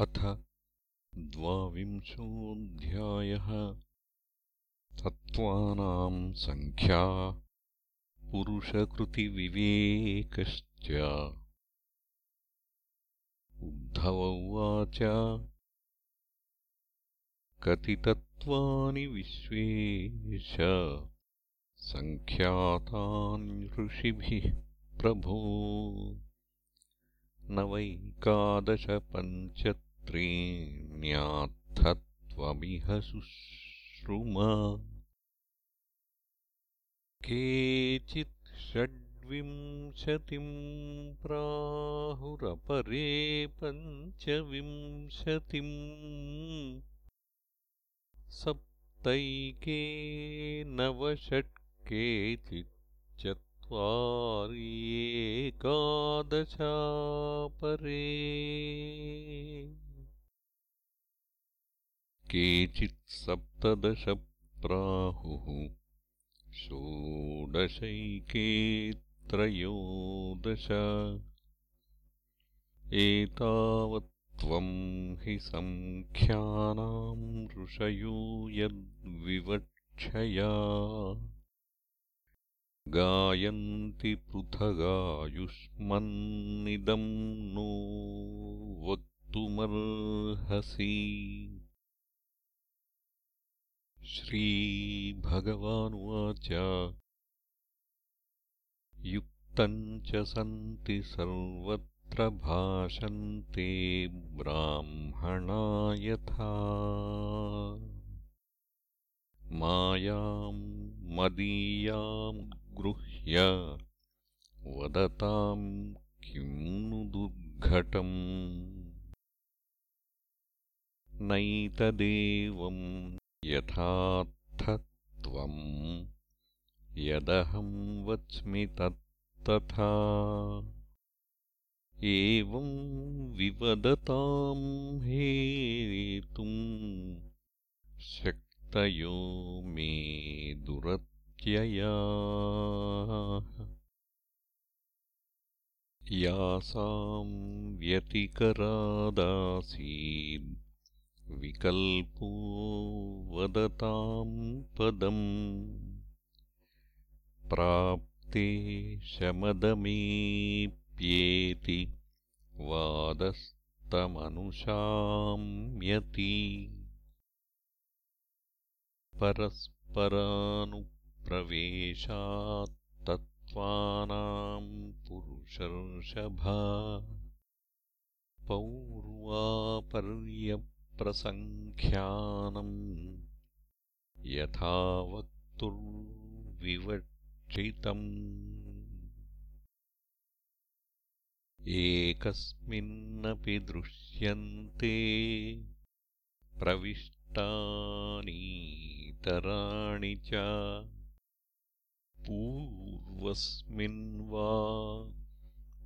अथ द्वाविंशोऽध्यायः। तत्त्वानाम् सङ्ख्या पुरुषकृतिविवेकश्च। उद्धव उवाच कति तत्त्वानि विश्वेश सङ्ख्यातानि ऋषिभिः प्रभो न वैकादशपञ्चत्रीण्यात्थत्वमिह शुश्रुम केचित् षड्विंशतिम् प्राहुरपरे पञ्चविंशतिम्। सप्तैके नवषट् केचिच्च एकादशापरे केचित् सप्तदश प्राहुः षोडशैके त्रयोदश एतावत्त्वम् हि सङ्ख्यानाम् ऋषयो यद्विवक्षया। गायन्ति पृथगायुष्मन्निदम् नो वक्तुमर्हसि श्रीभगवानुवाच। युक्तम् च सन्ति सर्वत्र भाषन्ते ब्राह्मणा यथा। मायाम् मदीयाम् गृह्य वदताम् किम् नु दुर्घटम्। नैतदेवम् यथार्थत्वम् यदहम् वच्मि तत्तथा। एवम् विवदताम् हेतुम् शक्तयो मे दुरत् यासाम् व्यतिकरादासीद् विकल्पो वदताम् पदम् प्राप्ते शमदमेऽप्येति वादस्तमनुशाम्यति परस्परानु प्रवेशात्तत्त्वानाम् पुरुषर्षभा पौर्वापर्यप्रसङ्ख्यानम् यथा वक्तुर्विवक्षितम् एकस्मिन्नपि दृश्यन्ते प्रविष्टानीतराणि च। पूर्वस्मिन् वा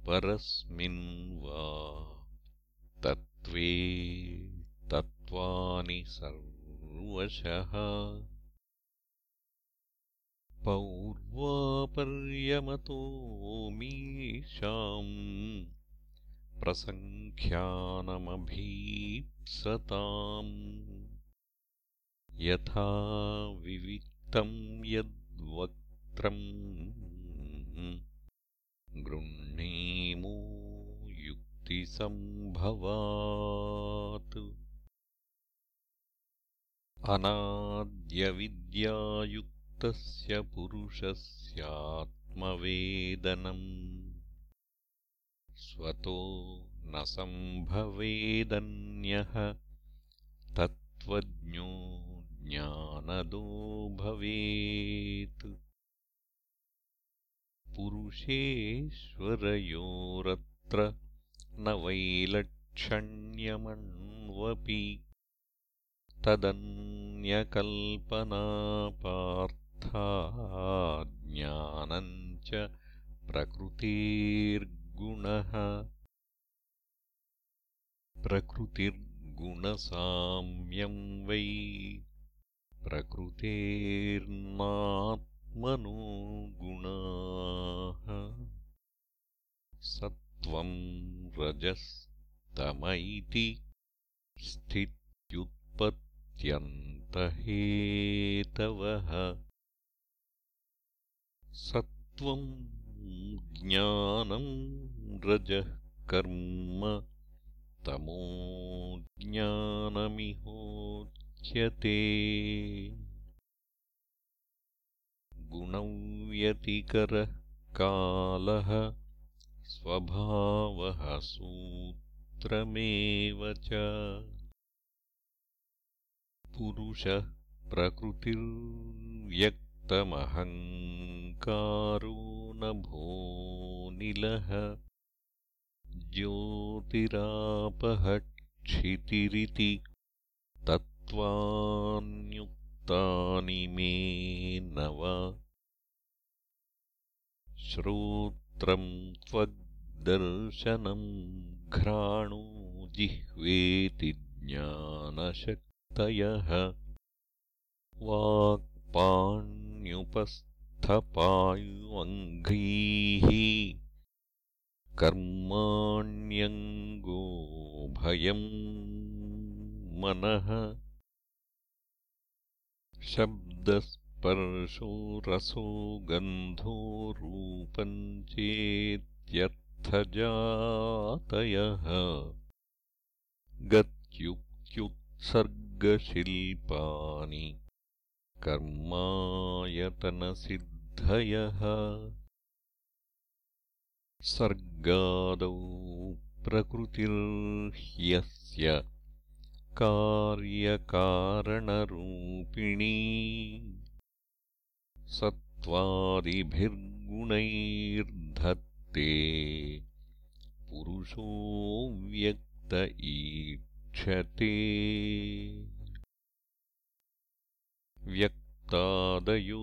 परस्मिन् वा तत्त्वे तत्त्वानि सर्वशः। पौर्वापर्यमतो मीशाम् प्रसङ्ख्यानमभीप्सताम्। यथा विविक्तम् यद्वक् गृह्णीमो युक्तिसम्भवात् अनाद्यविद्यायुक्तस्य पुरुषस्यात्मवेदनम् स्वतो न सम्भवेदन्यः तत्त्वज्ञो ज्ञानदो भवेत्। पुरुषेश्वरयोरत्र न वैलक्षण्यमण्वपि तदन्यकल्पनापार्थाज्ञानम् च प्रकृतेर्गुणः। प्रकृतिर्गुणसाम्यम् वै प्रकृतेर्नात् मनो गुणाः सत्त्वम् रजस्तम इति स्थित्युत्पत्त्यन्तहेतवः सत्त्वम् ज्ञानम् रजः कर्म तमो ज्ञानमिहोच्यते। गुणव्यतिकरः कालः स्वभावः सूत्रमेव च पुरुषः प्रकृतिर्व्यक्तमहङ्कारो नभोनिलः ज्योतिरापहक्षितिरिति तत्त्वान्युक्तानि मे नव। श्रोत्रम् त्वग्दर्शनम् घ्राणो जिह्वेति ज्ञानशक्तयः वाक्पाण्युपस्थपाय्वङ्घ्रीः कर्माण्यङ्गोभयम् मनः। शब्दस्पर्शो रसो गन्धो रूपम् चेत्यर्थजातयः गत्युक्त्युत्सर्गशिल्पानि कर्मायतनसिद्धयः। सर्गादौ प्रकृतिर्ह्यस्य कार्यकारणरूपिणी। सत्त्वादिभिर्गुणैर्धत्ते पुरुषो व्यक्त व्यक्तादयो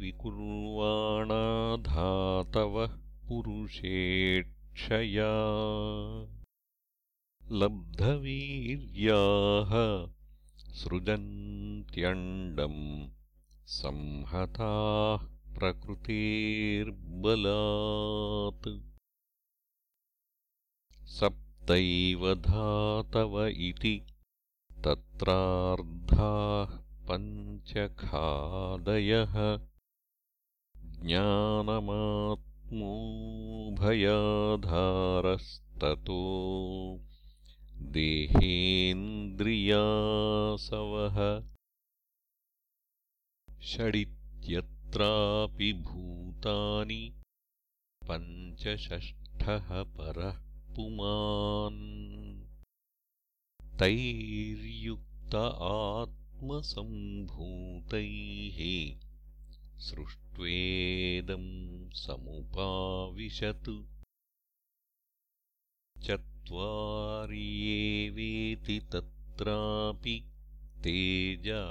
विकुर्वाणाधातवः पुरुषेक्षया लब्धवीर्याः सृजन्त्यण्डम् संहताः प्रकृतेर्बलात् सप्तैव धातव इति तत्रार्धाः पञ्चखादयः। ज्ञानमात्मोभयाधारस्ततो देहेन्द्रियासवः। षडित्यत्रापि भूतानि पञ्चषष्ठः परः पुमान् तैर्युक्त आत्मसम्भूतैः सृष्ट्वेदम् समुपाविशत् चत्वार्येवेति तत्रापि तेजापोन्नमात्मनः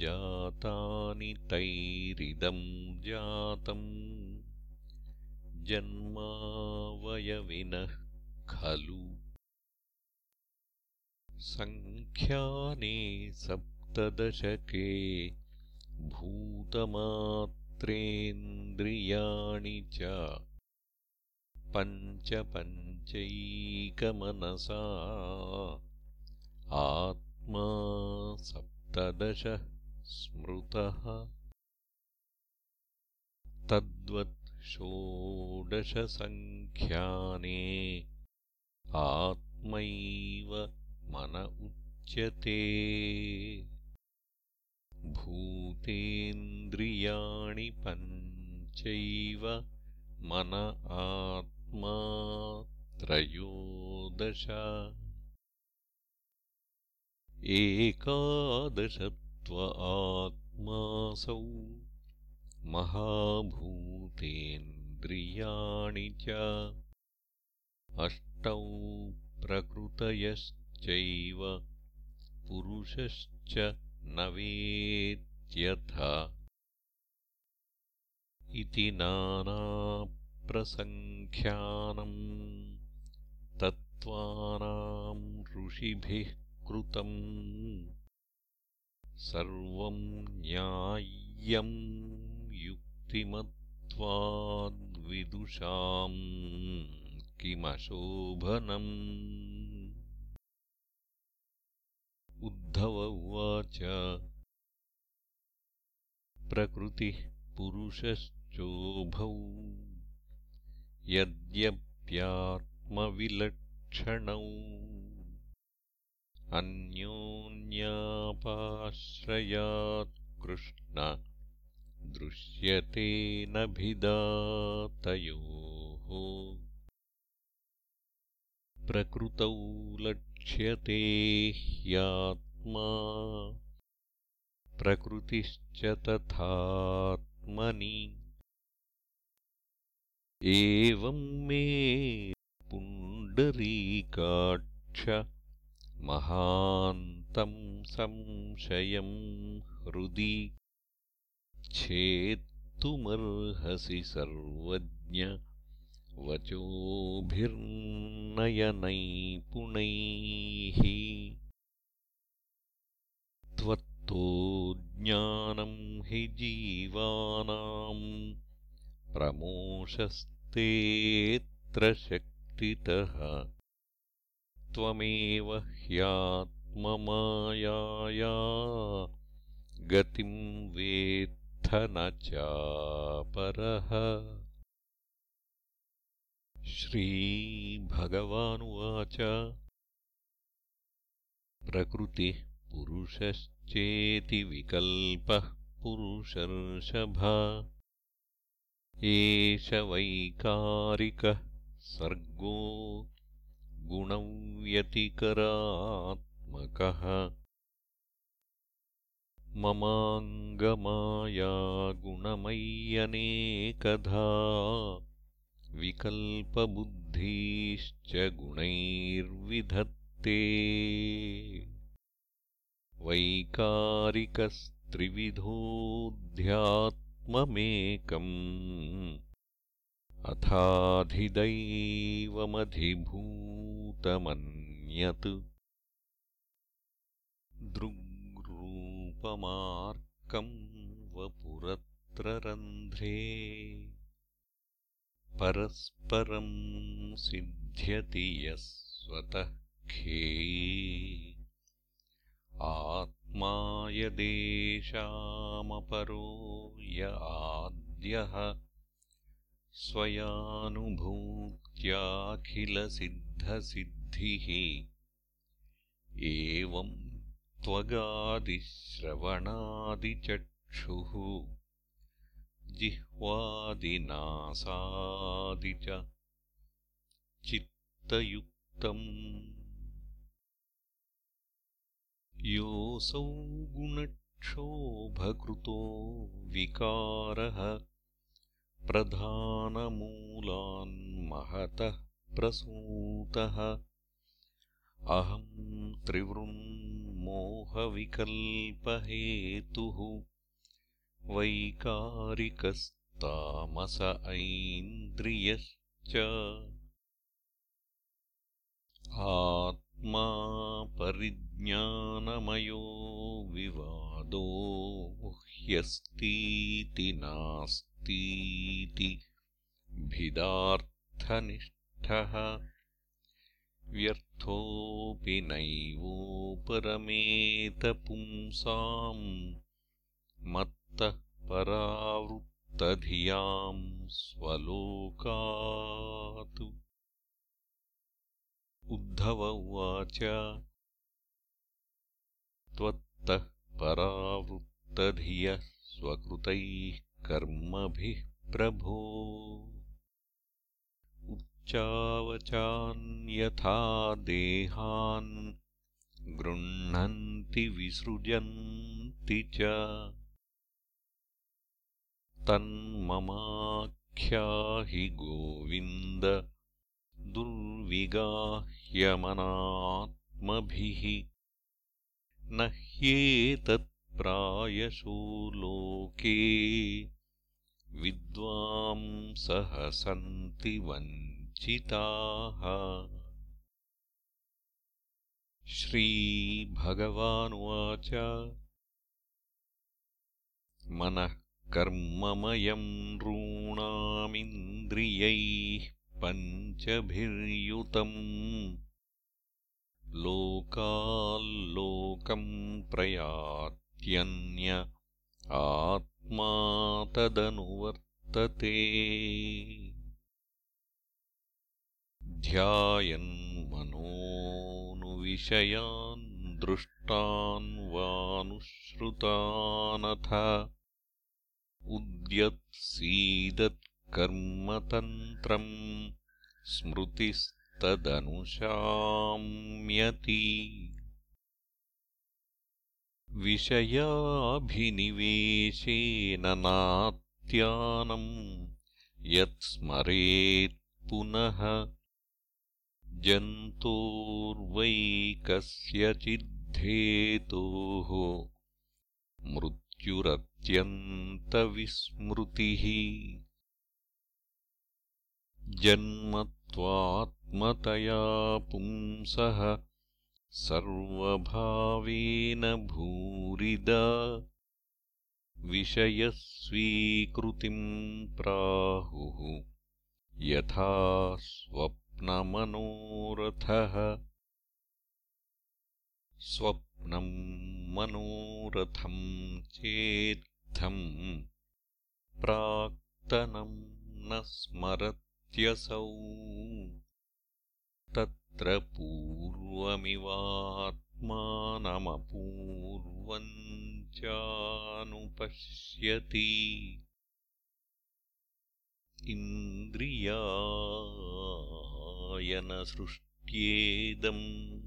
जातानि तैरिदम् जातम्। जन्मावयविनः खलु। सङ्ख्याने सप्तदशके भूतमात्रेन्द्रियाणि च पञ्चपञ्चैकमनसा। आत्मा सप्तदशः स्मृतः। तद्वत् षोडशसङ्ख्याने। आत्मैव मन उच्यते। भूतेन्द्रियाणि पञ्चैव मन आत्मा त्रयोदश आत्मासौ महाभूतेन्द्रियाणि च अष्टौ प्रकृतयश्चैव पुरुषश्च न वेत्यथ इति नानाप्रसङ्ख्यानम् तत्त्वानाम् ऋषिभिः कृतम् सर्वम् न्याय्यम् युक्तिमत्वाद्विदुषाम् किमशोभनम्। उद्धव उवाच प्रकृतिः पुरुषश्चोभौ यद्यप्यात्मविलक्षणौ अन्योन्यापाश्रयात्कृष्ण दृश्यते नभिदातयोः। प्रकृतौ लक्ष्यते ह्यात्मा। प्रकृतिश्च तथात्मनि। एवम् मे पुण्डरीकाक्ष महान्तम् संशयम् हृदि छेत्तुमर्हसि सर्वज्ञ वचोभिर्नयनैपुणैः त्वत्तो ज्ञानम् हि जीवानाम् प्रमोशस्तेऽत्र शक्तितः त्वमेव ह्यात्ममायाया। गतिम् वेत्थ न चापरः। श्रीभगवानुवाच। प्रकृतिः पुरुषश्चेति विकल्पः पुरुषर्षभ। एष वैकारिकः सर्गो गुणव्यतिकरात्मकः ममाङ्गमाया गुणमय्यनेकधा विकल्पबुद्धीश्च गुणैर्विधत्ते। वैकारिकस्त्रिविधोऽध्यात्ममेकम् अथाधिदैवमधिभूतमन्यत्। दृग्रूपमार्कम् वपुरत्ररन्ध्रे। परस्परम् सिध्यति यः स्वतः खेयी। आत्मा यदेषामपरो य आद्यः स्वयानुभूत्याखिलसिद्धसिद्धिः। एवम् त्वगादिश्रवणादिचक्षुः। जिह्वादिनासादि च चित्तयुक्तम्। योऽसौ गुणक्षोभकृतो विकारः प्रधानमूलान्महतः प्रसूतः। अहम् त्रिवृन्मोहविकल्पहेतुः वैकारिकस्तामस ऐन्द्रियश्च। आत्मा परिज्ञानमयो विवादो ह्यस्तीति भिदार्थनिष्ठः व्यर्थोऽपि नैवोपरमेतपुंसाम् मत्तः परावृत्तधियाम् स्वलोकात्। उद्धव उवाच त्वत्तः परावृत्तधियः स्वकृतैः कर्मभिः प्रभो। उच्चावचान्यथा देहान् गृह्णन्ति विसृजन्ति च। तन्ममाख्याहि गोविन्द दुर्विगाह्यमनात्मभिः। न ह्येतत्प्रायशो लोके विद्वांसः सन्ति वञ्चिताः। श्रीभगवानुवाच। मनः कर्ममयम् नृणामिन्द्रियैः पञ्चभिर्युतम्। लोकाल्लोकम् प्रयात्यन्य आत्मा तदनुवर्तते ध्यायन्मनोनुविषयान् दृष्टान् वानुश्रुतानथ। उद्यत्सीदत्कर्मतन्त्रम् स्मृतिस्तदनुशाम्यति विषयाभिनिवेशेन नात्यानम् यत्स्मरेत् पुनः जन्तोर्वैकस्यचिद्धेतोः मृत्युरत्यन्तविस्मृतिः जन्मत्वात्मतया पुंसः सर्वभावेन भूरिदा विषयस्वीकृतिम् प्राहुः। यथा स्वप्नमनोरथः। स्वप्नम् मनोरथम् चेत्थम् प्राक्तनम् न स्मरत्यसौ तत्र पूर्वमिवात्मानमपूर्वम् चानुपश्यति। इन्द्रियायनसृष्ट्येदम्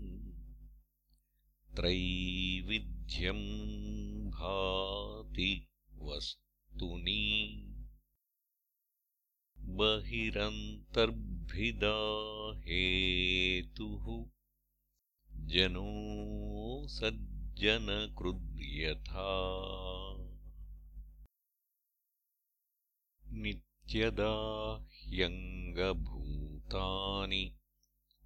त्रैविध्यम् भाति वस्तुनि बहिरन्तर्भिदा हेतुः जनो सज्जनकृद्यथा। नित्यदा ह्यङ्गभूतानि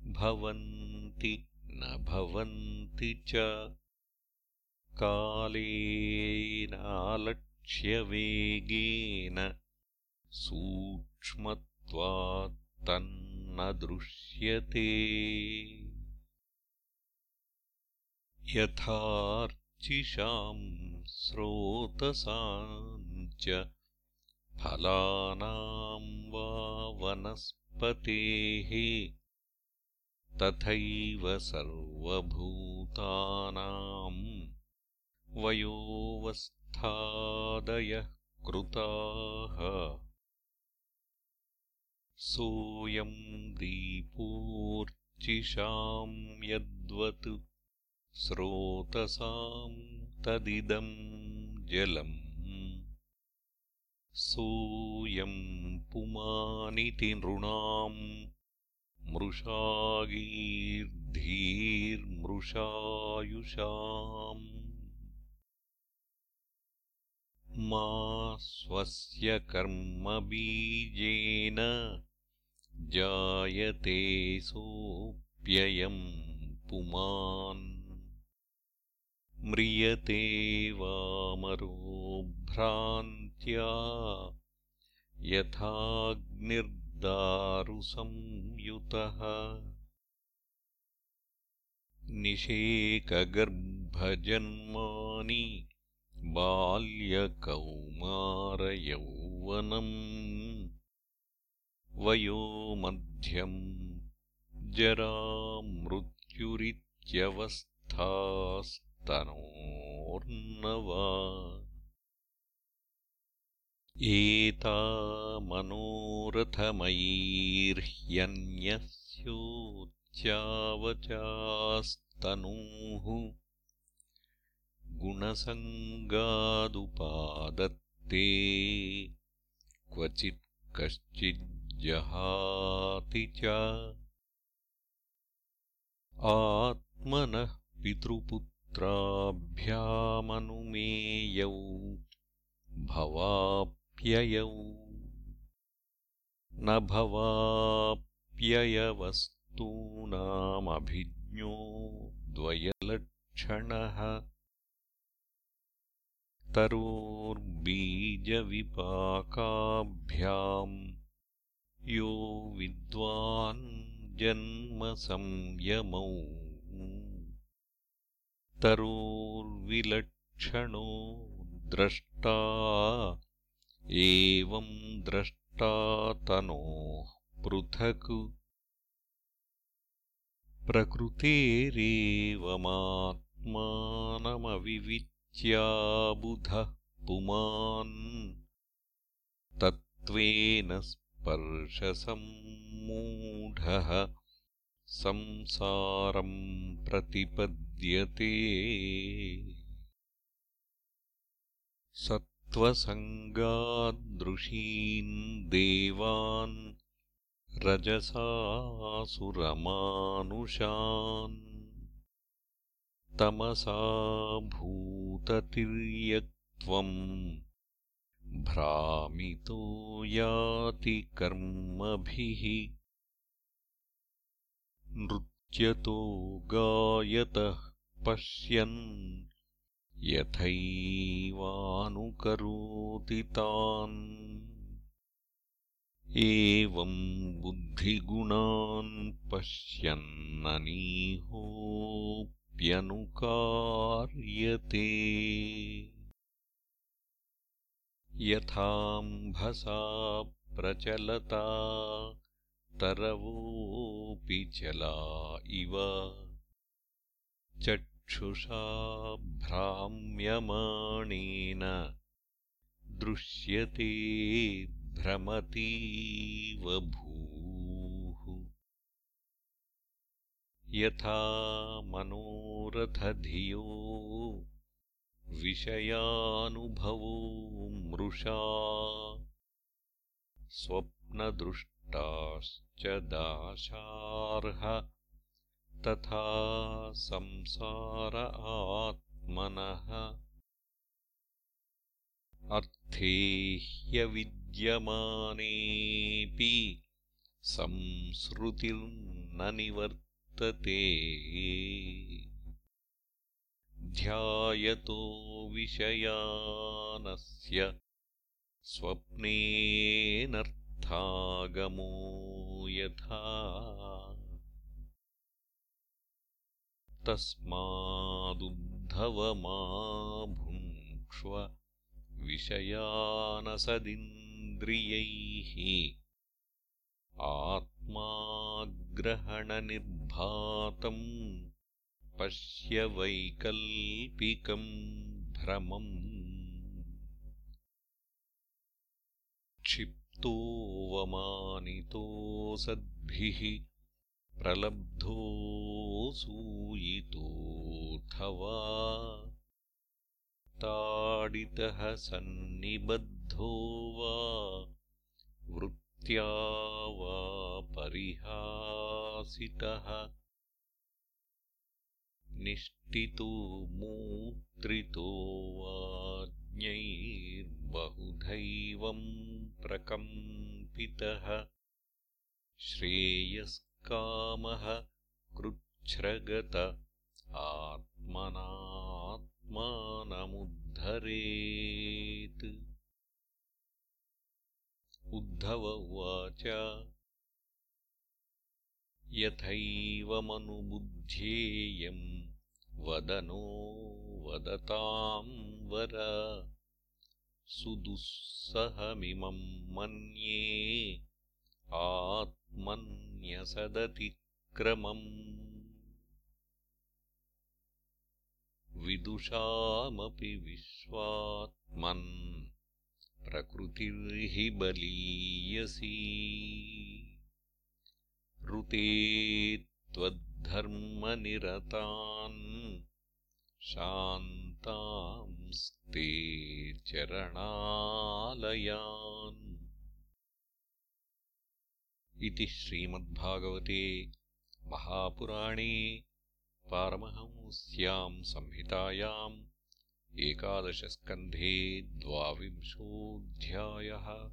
भवन्ति न भवन्ति च। कालेनालक्ष्यवेगेन सूक्ष्मत्वात्तन्न दृश्यते यथार्चिषाम् स्रोतसाम् च फलानाम् वा वनस्पतेः तथैव सर्वभूतानाम् वयोवस्थादयः कृताः सोऽयम् दीपोर्चिषाम् यद्वत् स्रोतसाम् तदिदम् जलम्। सोऽयम् पुमानिति नृणाम् मृषागीर्धीर्मृषायुषाम् मा स्वस्य कर्मबीजेन जायते सोऽप्ययम् पुमान्। म्रियते वामरो भ्रान्त्या यथाग्निर्दारुसंयुतः। निषेकगर्भजन्मानि बाल्यकौमारयौवनम्। वयोमध्यम् जरामृत्युरित्यवस्थास्तनोर्नवा। एता मनोरथमयीर्ह्यन्यस्योच्चावचास्तनूः गुणसङ्गादुपादत्ते। क्वचित् कश्चिज्जहाति च। आत्मनः पितृपुत्राभ्यामनुमेयौ भवाप्ययौ। न भवाप्ययवस्तूनामभिज्ञो द्वयलक्षणः तरोर्बीजविपाकाभ्याम् यो विद्वान् जन्मसंयमौ। तरोर्विलक्षणो द्रष्टा एवम् द्रष्टा तनोः पृथक् प्रकृतेरेवमात्मानमविविच्याबुधः पुमान्। तत्त्वेन स्पर्शसम्मूढः संसारम् प्रतिपद्यते। सत्त्वसङ्गादृशीन् देवान् रजसासुरमानुषान् तमसा भूततिर्यक्त्वम् भ्रामितो याति कर्मभिः। नृत्यतो गायतः पश्यन् यथैवानुकरोति तान्। एवम् बुद्धिगुणान् पश्यन्ननीहोऽप्यनुकार्यते यथाम्भसा प्रचलता तरवोऽपि चला इव। चक्षुषा भ्राम्यमाणेन दृश्यते भ्रमतीव यथा मनोरथधियो विषयानुभवो मृषा स्वप्नदृष्टाश्च दाशार्ह तथा संसार आत्मनः अर्थे ह्यविद्यमानेऽपि संसृतिर्न निवर्तते ध्यायतो विषयानस्य स्वप्नेनर्थागमो यथा। तस्मादुद्धवमा भुङ्क्ष्व विषयानसदिन्द्रियैः आत्माग्रहणनिर्भातम् पश्य वैकल्पिकम् भ्रमम्। क्षिप्तोऽवमानितोऽसद्भिः प्रलब्धोऽसूयितोऽथवा ताडितः सन्निबद्धो वा वृत्त्या वा परिहासितः। निष्टितो मूत्रितो वाज्ञैर्बहुधैवम् प्रकम्पितः। श्रेयस्कामः कृच्छ्रगत आत्मनात्मानमुद्धरेत्। उद्धव उवाच यथैवमनुबुध्येयम् वदनो वदताम् वर। सुदुःसहमिमम् मन्ये आत्मन्यसदतिक्रमम् विदुषामपि विश्वात्मन् प्रकृतिर्हि बलीयसी ऋते त्वद्धर्मनिरतान् शान्तांस्ते चरणालयान्। इति श्रीमद्भागवते महापुराणे पारमहंस्याम् संहितायाम् एकादशस्कन्धे द्वाविंशोऽध्यायः